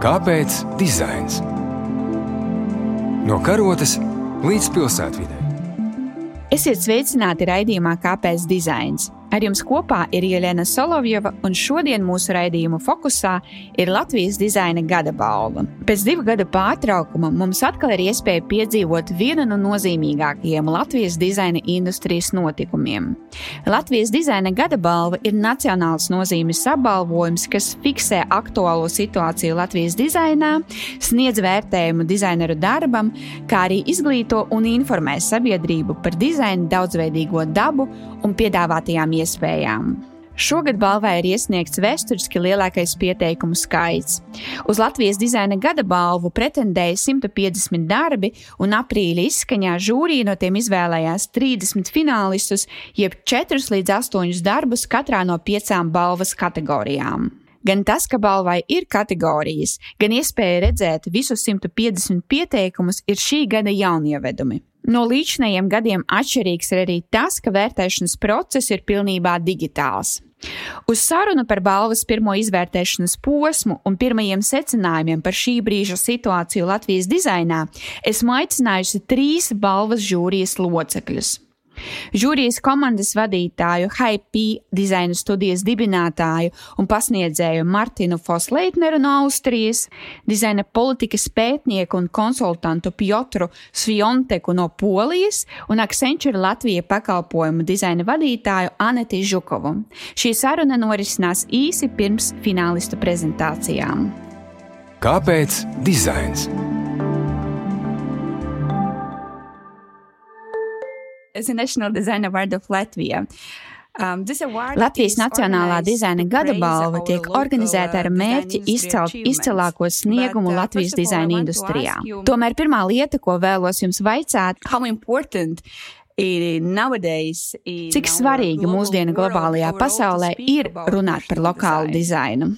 Kāpēc dizains? No karotes līdz pilsētvidē. Esiet sveicināti raidījumā Kāpēc dizains? Ar jums kopā ir Jelena Solovjova, un šodien mūsu raidījuma fokusā ir Latvijas dizaina gada balva. Pēc divu gadu pārtraukuma mums atkal ir iespēja piedzīvot vienu no nozīmīgākajiem Latvijas dizaina industrijas notikumiem. Latvijas dizaina gada balva ir nacionāls nozīmes apbalvojums, kas fiksē aktuālo situāciju Latvijas dizainā, sniedz vērtējumu dizaineru darbam, kā arī izglīto un informē sabiedrību par dizaina daudzveidīgo dabu un piedāvātajām iespējām. Šogad balvai ir iesniegts vēsturiski lielākais pieteikumu skaits. Uz Latvijas dizaina gada balvu pretendēja 150 darbi, un aprīļa izskaņā žūrija no tiem izvēlējās 30 finālistus, jeb 4 līdz 8 darbus katrā no piecām balvas kategorijām. Gan tas, ka balvai ir kategorijas, gan iespēja redzēt visus 150 pieteikumus, ir šī gada jaunievedumi. No līdzinējiem gadiem atšķirīgs ir arī tas, ka vērtēšanas process ir pilnībā digitāls. Uz sarunu par balvas pirmo izvērtēšanas posmu un pirmajiem secinājumiem par šī brīža situāciju Latvijas dizainā esmu aicinājusi trīs balvas žūrijas locekļus. Žūrijas komandas vadītāju, HIP dizaina studijas dibinātāju un pasniedzēju Martinu Fosleitneru no Austrijas, dizaina politikas pētnieku un konsultantu Piotru Svionteku no Polijas un Accenture Latvija pakalpojumu dizaina vadītāju Aneti Žukovu. Šī saruna norisinās īsi pirms finālistu prezentācijām. Kāpēc dizains? Latvijas Nacionālā dizaina gada balva tiek organizēta ar mērķi izcelt izcilāko sniegumu Latvijas dizaina industrijā. Tomēr pirmā lieta, ko vēlos jums vaicāt, Cik svarīgi mūsdienu globālajā pasaulē ir runāt par lokālu dizainu?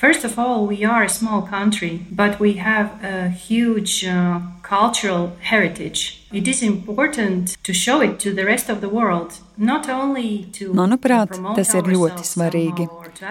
First of all, we are a small country, but we have a huge uh, cultural heritage. It is important to show it to the rest of the world. Manuprāt, tas ir ļoti svarīgi.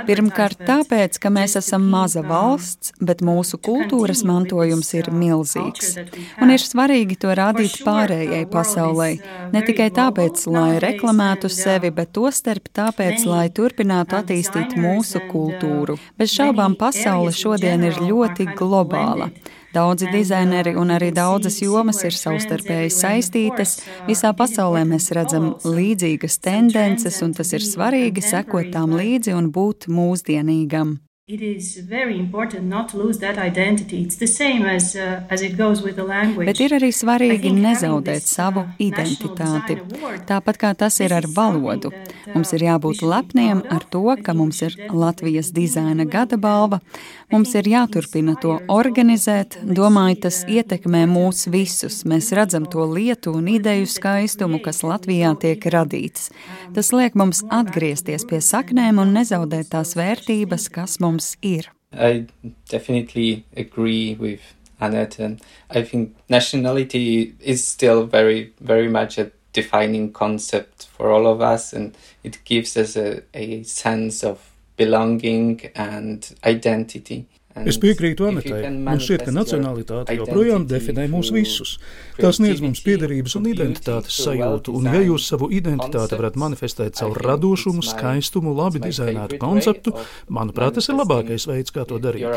Pirmkārt, tāpēc, ka mēs esam maza valsts, bet mūsu kultūras mantojums ir milzīgs. Un ir svarīgi to rādīt pārējai pasaulē. Ne tikai tāpēc, lai reklamētu sevi, bet tostarp tāpēc, lai turpinātu attīstīt mūsu kultūru. Bez šaubām pasaule šodien ir ļoti globāla. Daudzi dizaineri un arī daudzas jomas ir savstarpēji saistītas. Visā pasaulē mēs redzam līdzīgas tendences, un tas ir svarīgi sekot tām līdzi un būt mūsdienīgam. It is very important not to lose that identity. It's the same as, uh, as it goes with the language. Bet ir arī svarīgi nezaudēt this, savu uh, identitāti. Tāpat kā tas ir ar valodu. Uh, mums ir jābūt lepniem ar to, ka mums ir Latvijas dizaina gada balva. Mums ir jāturpina to organizēt. Domāju, tas ietekmē mūs visus. Mēs redzam to lietu un ideju skaistumu, kas Latvijā tiek radīts. Tas liek mums atgriezties pie saknēm un nezaudēt tās vērtības, kas mums ir. I definitely agree with Annette, and I think nationality is still very, very much a defining concept for all of us, and it gives us a, a sense of belonging and identity. Es piekrītu Anetai. Man šķiet, ka nacionalitāte joprojām definē mūs visus. Tā sniedz mums piederības un identitātes sajūtu, un ja jūs savu identitāti varat manifestēt caur radošumu, skaistumu, labi dizainētu konceptu, manuprāt, tas ir labākais veids, kā to darīt.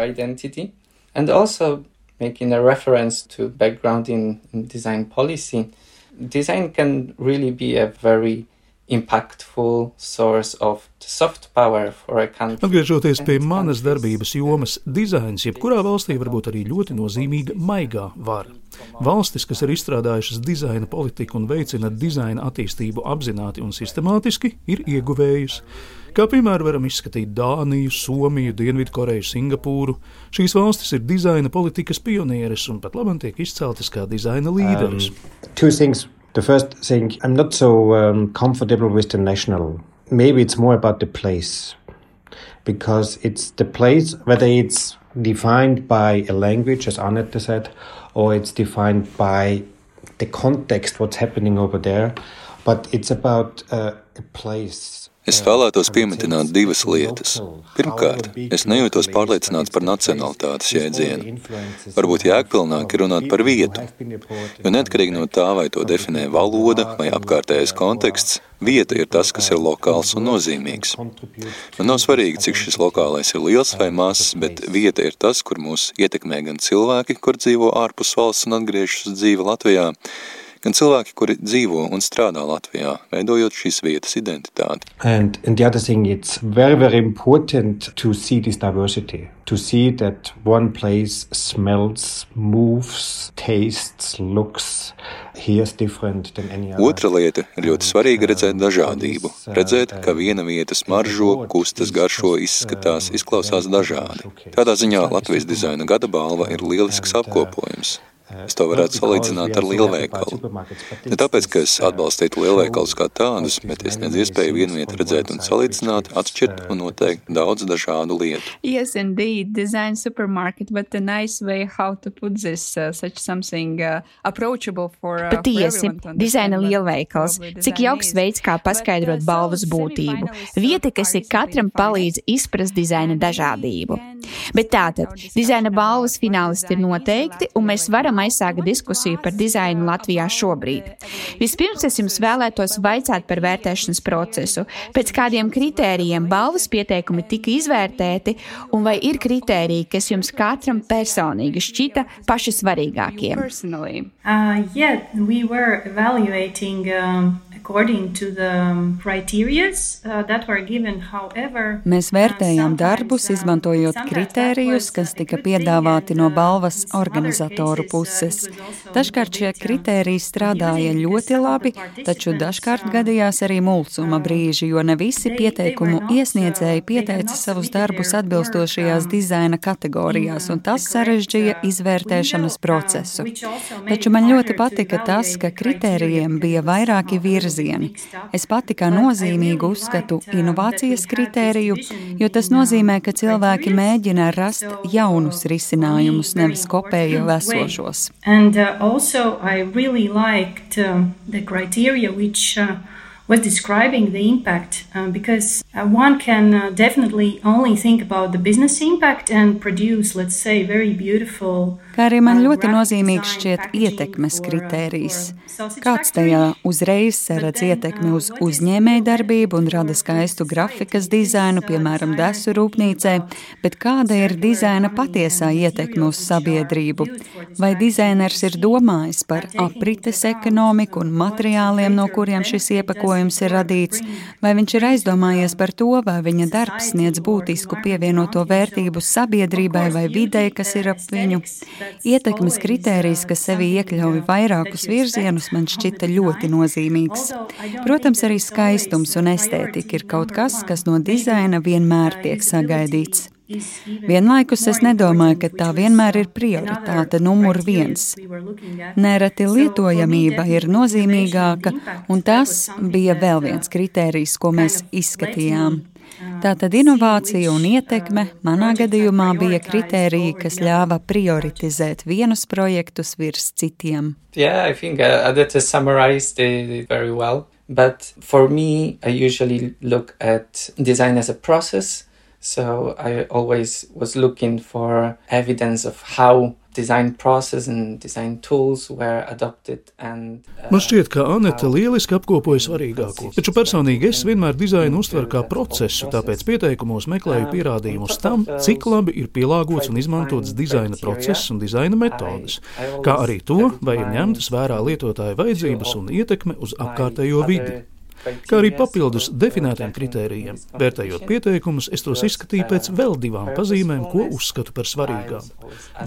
And also making a reference to background in, in design policy, design can really be a very impactful source of soft power for a country. Atgriežoties pie manas darbības jomas, dizains jebkurā valstī var būt arī ļoti nozīmīga maigā vara. Valstis, kas ir izstrādājušas dizaina politiku un veicina dizaina attīstību apzināti un sistemātiski, ir ieguvējusi. Kā piemēru varam izskatīt Dāniju, Somiju, Dienvidkoreju, Singapūru. Šīs valstis ir dizaina politikas pionieres un pat labam tiek izceltas kā dizaina līderis. Um, The first thing, I'm not so um, comfortable with the national. Maybe it's more about the place, because it's the place, whether it's defined by a language, as Annette said, or it's defined by the context, what's happening over there, but it's about uh, a place. Es vēlētos pieminēt divas lietas. Pirmkārt, es nejūtos pārliecināts par nacionalitātes jēdzienu. Varbūt jēgpilnāk ir runāt par vietu, jo neatkarīgi no tā, vai to definē valoda vai apkārtējais konteksts, vieta ir tas, kas ir lokāls un nozīmīgs. Man nav svarīgi, cik šis lokālais ir liels vai mazs, bet vieta ir tas, kur mūs ietekmē gan cilvēki, kur dzīvo ārpus valsts un atgriežas uz dzīvi Latvijā, gan cilvēki, kuri dzīvo un strādā Latvijā, veidojot šīs vietas identitāti. And, and the other thing, it's very, very important to see this diversity, to see that one place smells, moves, tastes, looks, hears different than any other. Otra lieta ir ļoti svarīga redzēt dažādību, redzēt, ka viena vieta smaržo, kustas, garšo, izskatās, izklausās dažādi. Tādā ziņā Latvijas dizaina gada balva ir lielisks apkopojums. Es to varētu salīdzināt ar lielveikalu. Ne tāpēc, ka es atbalstītu lielveikalus kā tādus, bet es nedz iespēju vienu vietu redzēt un salīdzināt, atšķirt un noteikt daudz dažādu lietu. Yes, indeed, design supermarket, but a nice way how to put this uh, such something uh, approachable for. Uh, Patiesi, dizaina lielveikals. Cik jauks veids, kā paskaidrot balvas būtību. Vieta, kas ik katram palīdz izprast dizaina dažādību. Bet tātad, dizaina balvas finālisti ir noteikti, un mēs varam aizsākt diskusiju par dizainu Latvijā šobrīd. Vispirms es jums vēlētos vaicāt par vērtēšanas procesu, pēc kādiem kritērijiem balvas pieteikumi tika izvērtēti, un vai ir kritēriji, kas jums katram personīgi šķita paši svarīgākie? Uh, yeah, we were evaluating um, according to the um, criterias uh, that were given. However, Mēs vērtējām darbus, um, izmantojot kritērijus, kas tika piedāvāti no balvas organizatoru puses. Dažkārt šie kritēriji strādāja ļoti labi, taču dažkārt gadījās arī mulsuma brīži, jo ne visi pieteikumu iesniedzēji pieteica savus darbus atbilstošajās dizaina kategorijās, un tas sarežģīja izvērtēšanas procesu. Taču man ļoti patika tas, ka kritērijiem bija vairāki virzieni. Es pati kā nozīmīgu uzskatu inovācijas kritēriju, jo tas nozīmē, ka cilvēki mēģina rast jaunus risinājumus, nevis kopē jau And, uh, also, I really liked um, the criteria which uh, was describing the impact uh, because uh, one can uh, definitely only think about the business impact and produce, let's say, very beautiful. Kā arī man ļoti nozīmīgs šķiet ietekmes kritērijs. Kāds tajā uzreiz saredz ietekmi uz uzņēmēju darbību un rada skaistu grafikas dizainu, piemēram, desu rūpnīcē, bet kāda ir dizaina patiesā ietekme uz sabiedrību? Vai dizainers ir domājis par aprites ekonomiku un materiāliem, no kuriem šis iepakojums ir radīts, vai viņš ir aizdomājies par to, vai viņa darbs sniedz būtisku pievienoto vērtību sabiedrībai vai videi, kas ir ap viņu? Ietekmes kritērijs, kas sevī iekļauj vairākus virzienus, man šķita ļoti nozīmīgs. Protams, arī skaistums un estētika ir kaut kas, kas no dizaina vienmēr tiek sagaidīts. Vienlaikus es nedomāju, ka tā vienmēr ir prioritāte numur viens. Nereti lietojamība ir nozīmīgāka, un tas bija vēl viens kritērijs, ko mēs izskatījām. Tātad inovācija un ietekme manā gadījumā bija kritēriji, kas ļāva prioritizēt vienus projektus virs citiem. Yeah, I think uh, Adete summarized it very well. But for me, I usually look at design as a process. So I always was looking for evidence of how design process and design tools were adopted. And, uh, Man šķiet, ka Anete lieliski apkopoja svarīgāko. Taču personīgi es vienmēr dizainu uztveru kā procesu, tāpēc pieteikumos meklēju pierādījumus tam, cik labi ir pielāgots un izmantots dizaina process un dizaina metodes, kā arī to, vai ir ņemtas vērā lietotāja vajadzības un ietekme uz apkārtējo vidi kā arī papildus definētiem kritērijiem. Vērtējot pieteikumus, es tos izskatīju pēc vēl divām pazīmēm, ko uzskatu par svarīgām.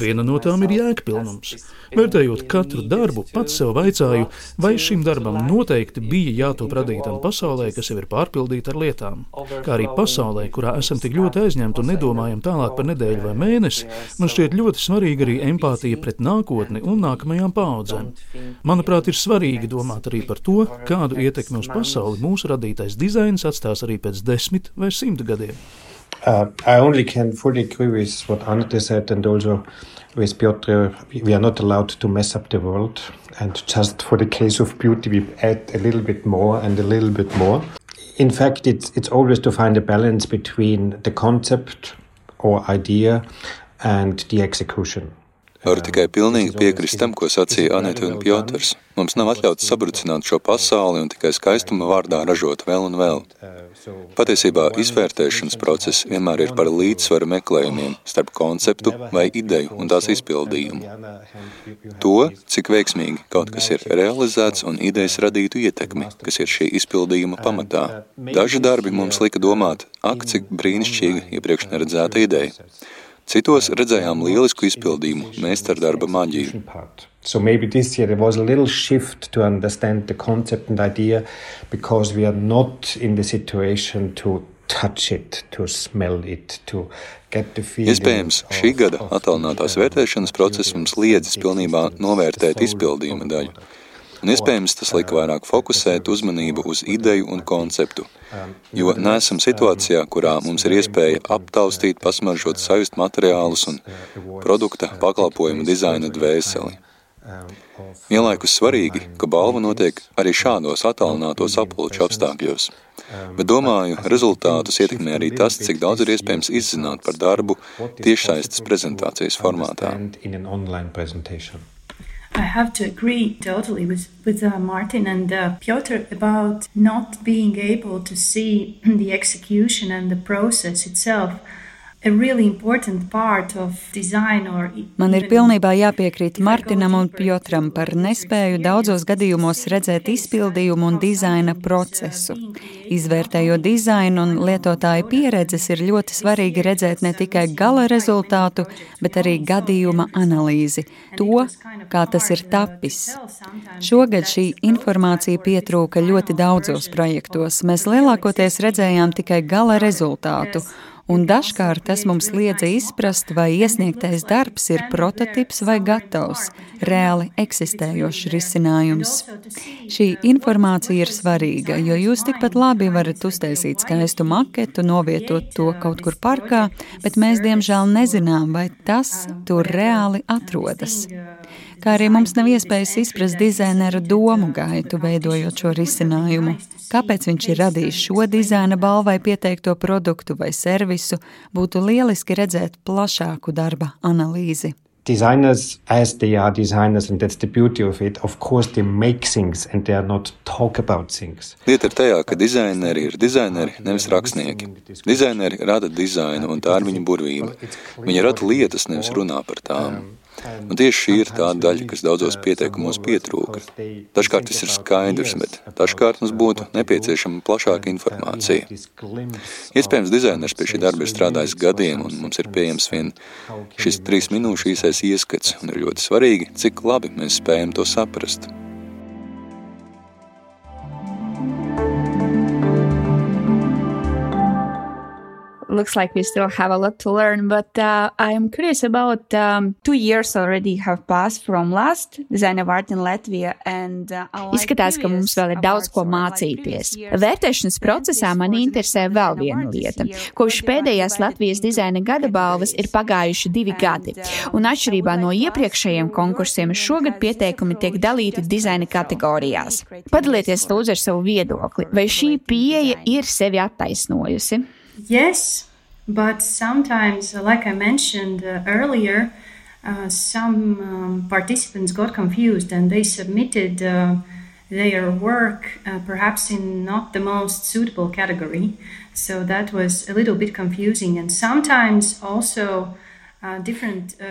Viena no tām ir jēgpilnums. Vērtējot katru darbu, pats sev vaicāju, vai šim darbam noteikti bija jātop radītam pasaulē, kas jau ir pārpildīta ar lietām. Kā arī pasaulē, kurā esam tik ļoti aizņemti un nedomājam tālāk par nedēļu vai mēnesi, man šķiet ļoti svarīga arī empātija pret nākotni un nākamajām paudzēm. Manuprāt, ir svarīgi domāt arī par to, kādu ietekmi uz pasauli Uh, I only can fully agree with what Annette said and also with Piotr. We are not allowed to mess up the world. And just for the case of beauty, we add a little bit more and a little bit more. in fact, it's, it's always to find a balance between the concept or idea and the execution. Varu tikai pilnīgi piekrist tam, ko sacīja Anita un Piotrs. Mums nav atļauts sabrucināt šo pasauli un tikai skaistuma vārdā ražot vēl un vēl. Patiesībā izvērtēšanas process vienmēr ir par līdzsvaru meklējumiem starp konceptu vai ideju un tās izpildījumu. To, cik veiksmīgi kaut kas ir realizēts un idejas radītu ietekmi, kas ir šī izpildījuma pamatā. Daži darbi mums lika domāt, ak, cik brīnišķīga iepriekš neredzēta ideja. Citos redzējām lielisku izpildījumu, meistardarba maģiju. So maybe this year there was a little shift to understand the concept and idea because we are not in the situation to touch it, to smell it, to get the feeling. Iespējams, šī gada attālinātās vērtēšanas process mums liedzis pilnībā novērtēt izpildījuma daļu. Un iespējams tas lika vairāk fokusēt uzmanību uz ideju un konceptu, jo neesam situācijā, kurā mums ir iespēja aptaustīt, pasmaržot sajust materiālus un produkta pakalpojumu dizaina dvēseli. Vienlaikus svarīgi, ka balva notiek arī šādos attālinātos apulču apstākļos. Bet domāju, rezultātus ietekmē arī tas, cik daudz ir iespējams izzināt par darbu tiešsaistes prezentācijas formātā. I have to agree totally with with uh, Martin and uh, Piotr about not being able to see the execution and the process itself. Man ir pilnībā jāpiekrīt Martinam un Piotram par nespēju daudzos gadījumos redzēt izpildījumu un dizaina procesu. Izvērtējot dizainu un lietotāju pieredzes, ir ļoti svarīgi redzēt ne tikai gala rezultātu, bet arī gadījuma analīzi, to, kā tas ir tapis. Šogad šī informācija pietrūka ļoti daudzos projektos. Mēs lielākoties redzējām tikai gala rezultātu un dažkārt tas mums liedza izprast, vai iesniegtais darbs ir prototyps vai gatavs, reāli eksistējošs risinājums. Šī informācija ir svarīga, jo jūs tikpat labi varat uztaisīt skaistu maketu, novietot to kaut kur parkā, bet mēs diemžēl nezinām, vai tas tur reāli atrodas kā arī mums nav iespējas izprast dizaineru domu gaitu, veidojot šo risinājumu. Kāpēc viņš ir radījis šo dizaina balvai pieteikto produktu vai servisu, būtu lieliski redzēt plašāku darba analīzi. Designers, as they are designers, and that's the beauty of it, of course, they make things and they are not talk about things. Lieta ir tajā, ka dizaineri ir dizaineri, nevis rakstnieki. Dizaineri rada dizainu, un tā ir viņa burvība. Viņi rada lietas, nevis runā par tām. Un tieši šī ir tā daļa, kas daudzos pieteikumos pietrūka. Dažkārt tas ir skaidrs, bet dažkārt mums būtu nepieciešama plašāka informācija. Iespējams, dizainers pie šī darba ir strādājis gadiem, un mums ir pieejams vien šis trīs minūšu īsais ieskats, un ir ļoti svarīgi, cik labi mēs spējam to saprast. Looks like we still have a lot to learn, but uh, I'm curious about um, two years already have passed from last Design of Art in Latvia. And, uh, Izskatās, ka mums vēl ir daudz ko mācīties. Vērtēšanas procesā mani interesē vēl viena lieta. Kopš pēdējās Latvijas dizaina gada balvas ir pagājuši divi gadi, un atšķirībā no iepriekšējiem konkursiem šogad pieteikumi tiek dalīti dizaina kategorijās. Padalieties lūdzu ar savu viedokli, vai šī pieeja ir sevi attaisnojusi? Yes, but sometimes, uh, like I mentioned uh, earlier, uh, some um, participants got confused and they submitted their work uh, perhaps in not the most suitable category. So that was a little bit confusing. And sometimes also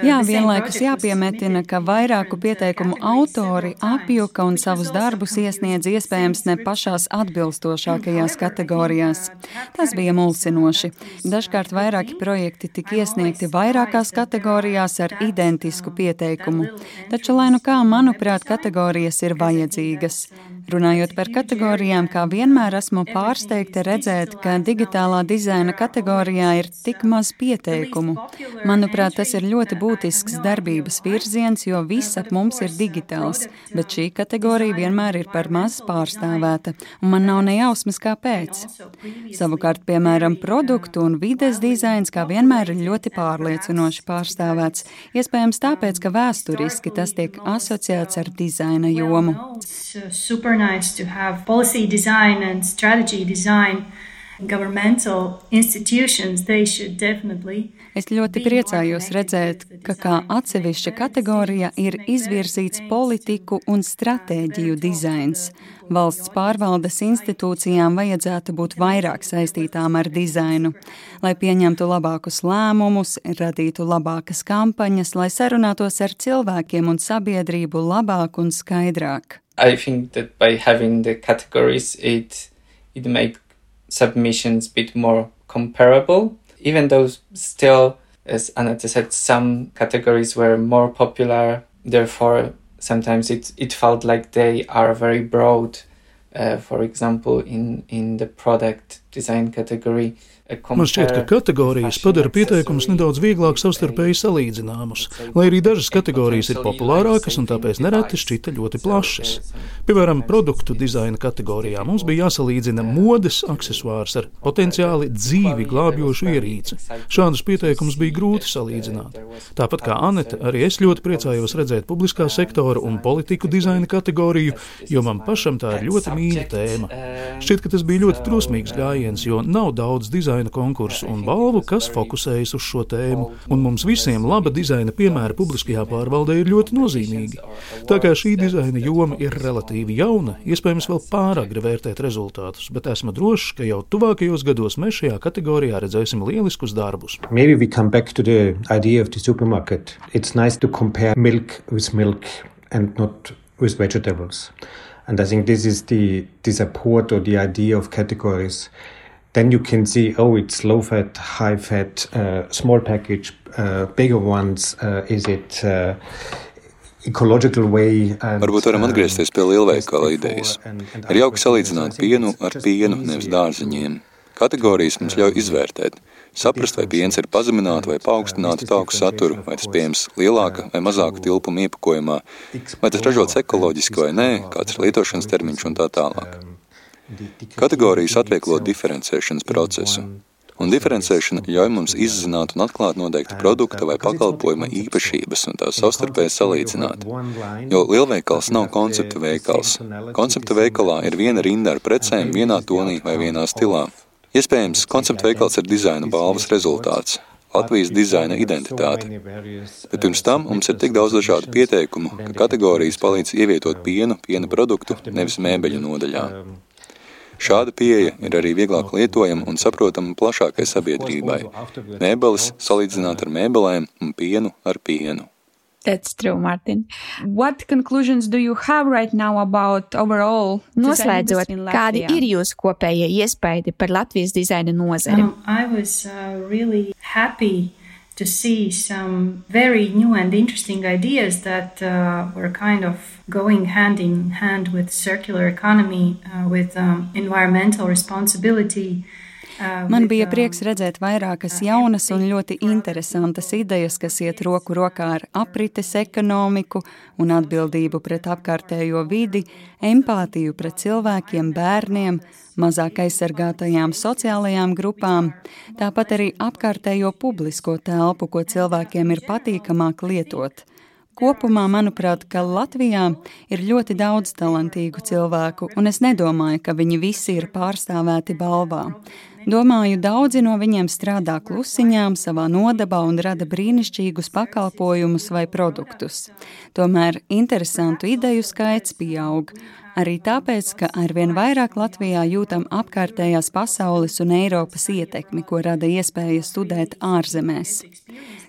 Jā, vienlaikus jāpiemetina, ka vairāku pieteikumu autori apjuka un savus darbus iesniedz iespējams ne pašās atbilstošākajās kategorijās. Tas bija mulsinoši. Dažkārt vairāki projekti tika iesniegti vairākās kategorijās ar identisku pieteikumu. Taču, lai nu kā, manuprāt, kategorijas ir vajadzīgas. Runājot par kategorijām, kā vienmēr esmu pārsteigta redzēt, ka digitālā dizaina kategorijā ir tik maz pieteikumu. Manuprāt, tas ir ļoti būtisks darbības virziens, jo viss ap mums ir digitāls, bet šī kategorija vienmēr ir par maz pārstāvēta, un man nav nejausmas, kāpēc. Savukārt, piemēram, produktu un vides dizains kā vienmēr ir ļoti pārliecinoši pārstāvēts, iespējams tāpēc, ka vēsturiski tas tiek asociēts ar dizaina jomu. Super super nice to have policy design and strategy design governmental institutions, they should definitely Es ļoti priecājos redzēt, ka kā atsevišķa kategorija ir izvirzīts politiku un stratēģiju dizains. Valsts pārvaldes institūcijām vajadzētu būt vairāk saistītām ar dizainu, lai pieņemtu labākus lēmumus, radītu labākas kampaņas, lai sarunātos ar cilvēkiem un sabiedrību labāk un skaidrāk. I think that by having the categories, it, it makes submissions a bit more comparable, even though still, as Anata said, some categories were more popular. Therefore, sometimes it, it felt like they are very broad. Uh, for example, in, in the product design category, Man šķiet, ka kategorijas padara pieteikumus nedaudz vieglāk savstarpēji salīdzināmus, lai arī dažas kategorijas ir populārākas un tāpēc nereti šķita ļoti plašas. Piemēram, produktu dizaina kategorijā mums bija jāsalīdzina modes accessoārs ar potenciāli dzīvi glābjošu ierīci. Šādus pieteikumus bija grūti salīdzināt. Tāpat kā Anete, arī es ļoti priecājos redzēt publiskā sektora un politiku dizaina kategoriju, jo man pašam tā ir ļoti mīļa tēma. Šķiet, ka tas bija ļoti drosmīgs gājiens, jo nav daudz dizaina dizaina konkursu un balvu, kas fokusējas uz šo tēmu. Un mums visiem laba dizaina piemēra publiskajā pārvaldē ir ļoti nozīmīgi. Tā kā šī dizaina joma ir relatīvi jauna, iespējams vēl pāragri vērtēt rezultātus, bet esmu drošs, ka jau tuvākajos gados mēs šajā kategorijā redzēsim lieliskus darbus. Nice with vegetables. And I think this is the, the support or the idea of categories. Then you can see, oh, it's low fat, high fat, uh, small package, uh, bigger ones. Uh, is it uh, ecological way? And, Varbūt varam um, atgriezties pie lielveikala idejas. Ir jauki salīdzināt pienu ar pienu, nevis dārziņiem. Kategorijas mums ļauj izvērtēt, saprast, vai piens ir pazemināta vai paaugstināta tauku saturu, vai tas pieejams lielāka vai mazāka tilpuma iepakojumā, vai tas ražots ekoloģiski vai nē, kāds ir lietošanas termiņš un tā tālāk. Kategorijas atvieglo diferencēšanas procesu, un diferencēšana ļauj mums izzināt un atklāt noteikta produkta vai pakalpojuma īpašības un tās savstarpēji salīdzināt. Jo lielveikals nav koncepta veikals. Koncepta veikalā ir viena rinda ar precēm vienā tonī vai vienā stilā. Iespējams, koncepta veikals ir dizaina balvas rezultāts. Latvijas dizaina identitāte. Bet pirms tam mums ir tik daudz dažādu pieteikumu, ka kategorijas palīdz ievietot pienu, piena produktu, nevis mēbeļu nodaļā. Šāda pieeja ir arī vieglāk lietojama un saprotama plašākai sabiedrībai. Mēbeles salīdzināt ar mēbelēm un pienu ar pienu. That's true, Martin. What conclusions do you have right now about overall? Noslēdzot, kādi ir jūsu kopējie iespaidi par Latvijas dizaina nozari? Um, I was uh, really happy to see some very new and interesting ideas that uh, were kind of going hand in hand with circular economy, uh, with um, environmental responsibility. Uh, Man bija um, prieks redzēt vairākas jaunas un ļoti interesantas idejas, kas iet roku rokā ar aprites ekonomiku un atbildību pret apkārtējo vidi, empātiju pret cilvēkiem, bērniem, mazāk aizsargātajām sociālajām grupām, tāpat arī apkārtējo publisko telpu, ko cilvēkiem ir patīkamāk lietot. Kopumā, manuprāt, ka Latvijā ir ļoti daudz talantīgu cilvēku, un es nedomāju, ka viņi visi ir pārstāvēti balvā. Domāju, daudzi no viņiem strādā klusiņām savā nodabā un rada brīnišķīgus pakalpojumus vai produktus. Tomēr interesantu ideju skaits pieaug. Arī tāpēc, ka arvien vairāk Latvijā jūtam apkārtējās pasaules un Eiropas ietekmi, ko rada iespēja studēt ārzemēs.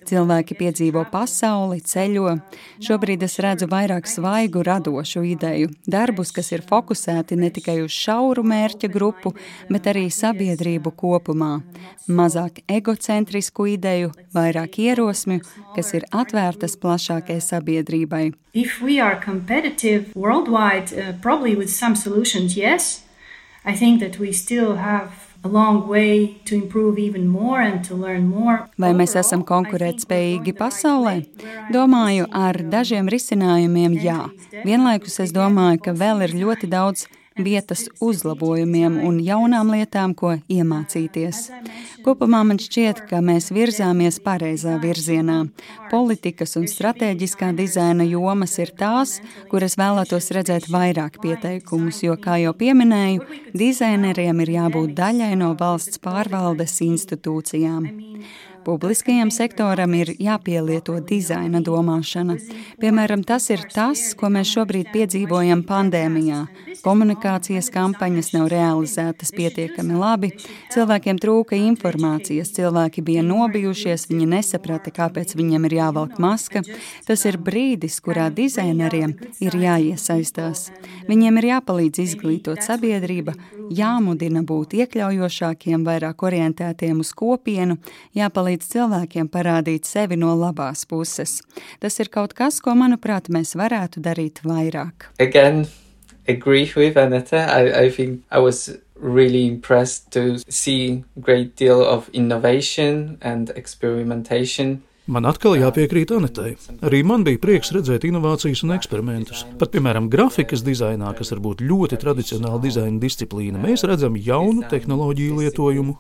Cilvēki piedzīvo pasauli, ceļo. Šobrīd es redzu vairāk svaigu, radošu ideju, darbus, kas ir fokusēti ne tikai uz šauru mērķa grupu, bet arī sabiedrību kopumā. Mazāk egocentrisku ideju, vairāk ierosmju, kas ir atvērtas plašākai sabiedrībai. If we are competitive worldwide, uh, probably with some solutions, yes. I think that we still have Vai mēs esam konkurētspējīgi pasaulē? Domāju, ar dažiem risinājumiem jā. Vienlaikus es domāju, ka vēl ir ļoti daudz vietas uzlabojumiem un jaunām lietām, ko iemācīties. Kopumā man šķiet, ka mēs virzāmies pareizā virzienā. Politikas un strateģiskā dizaina jomas ir tās, kuras vēlētos redzēt vairāk pieteikumus, jo, kā jau pieminēju, dizaineriem ir jābūt daļai no valsts pārvaldes institūcijām. Publiskajam sektoram ir jāpielieto dizaina domāšana. Piemēram, tas ir tas, ko mēs šobrīd piedzīvojam pandēmijā. Komunikācijas kampaņas nav realizētas pietiekami labi, cilvēkiem trūka informācijas, cilvēki bija nobijušies, viņi nesaprata, kāpēc viņiem ir jāvelk maska. Tas ir brīdis, kurā dizaineriem ir jāiesaistās. Viņiem ir jāpalīdz izglītot sabiedrība, jāmudina būt iekļaujošākiem, vairāk orientētiem uz kopienu, jāpalīdz palīdz cilvēkiem parādīt sevi no labās puses. Tas ir kaut kas, ko, manuprāt, mēs varētu darīt vairāk. Again, agree with Aneta. I, I think I was really impressed to see great deal of innovation and experimentation. Man atkal jāpiekrīt Anetai. Arī man bija prieks redzēt inovācijas un eksperimentus. Pat, piemēram, grafikas dizainā, kas varbūt ļoti tradicionāla dizaina disciplīna, mēs redzam jaunu tehnoloģiju lietojumu,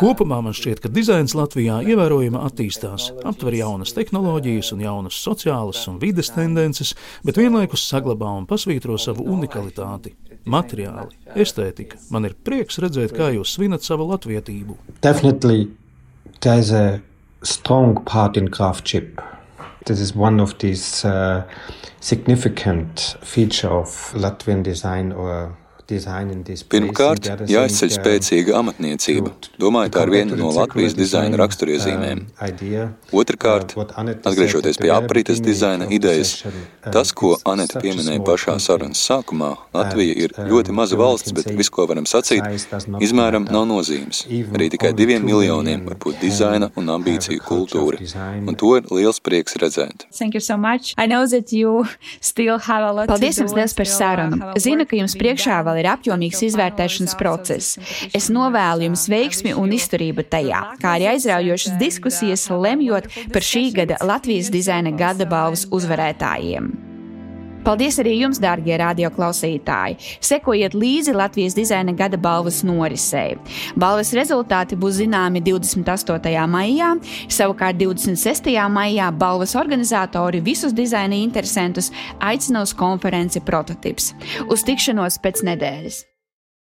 Kopumā man šķiet, ka dizains Latvijā ievērojami attīstās, aptver jaunas tehnoloģijas un jaunas sociālas un vides tendences, bet vienlaikus saglabā un pasvītro savu unikalitāti. Materiāli, estētika. Man ir prieks redzēt, kā jūs svinat savu latvietību. Definitely, there's a strong part in craftsmanship. This is one of these uh, significant feature of Latvian design or Pirmkārt, jāizceļ spēcīga amatniecība. Domāju, tā ir viena no Latvijas dizaina raksturiezīmēm. Um, Otrakārt, uh, atgriežoties pie aprites dizaina idejas, uh, tas, ko Anita pieminēja pašā sarunas sākumā, Latvija ir um, ļoti maza valsts, bet viss, ko varam sacīt, izmēram nav nozīmes. Arī tikai diviem miljoniem var būt dizaina un ambīciju kultūra. Un to ir liels prieks redzēt. Paldies jums liels par sarunu. Zinu, ka jums priekšā vēl vēl ir apjomīgs izvērtēšanas process. Es novēlu jums veiksmi un izturību tajā, kā arī aizraujošas diskusijas lemjot par šī gada Latvijas dizaina gada balvas uzvarētājiem. Paldies arī jums, dārgie radioklausītāji! Sekojiet līdzi Latvijas dizaina gada balvas norisei. Balvas rezultāti būs zināmi 28. maijā, savukārt 26. maijā balvas organizatori visus dizaina interesantus aicina uz konferenci Prototyps. Uz tikšanos pēc nedēļas!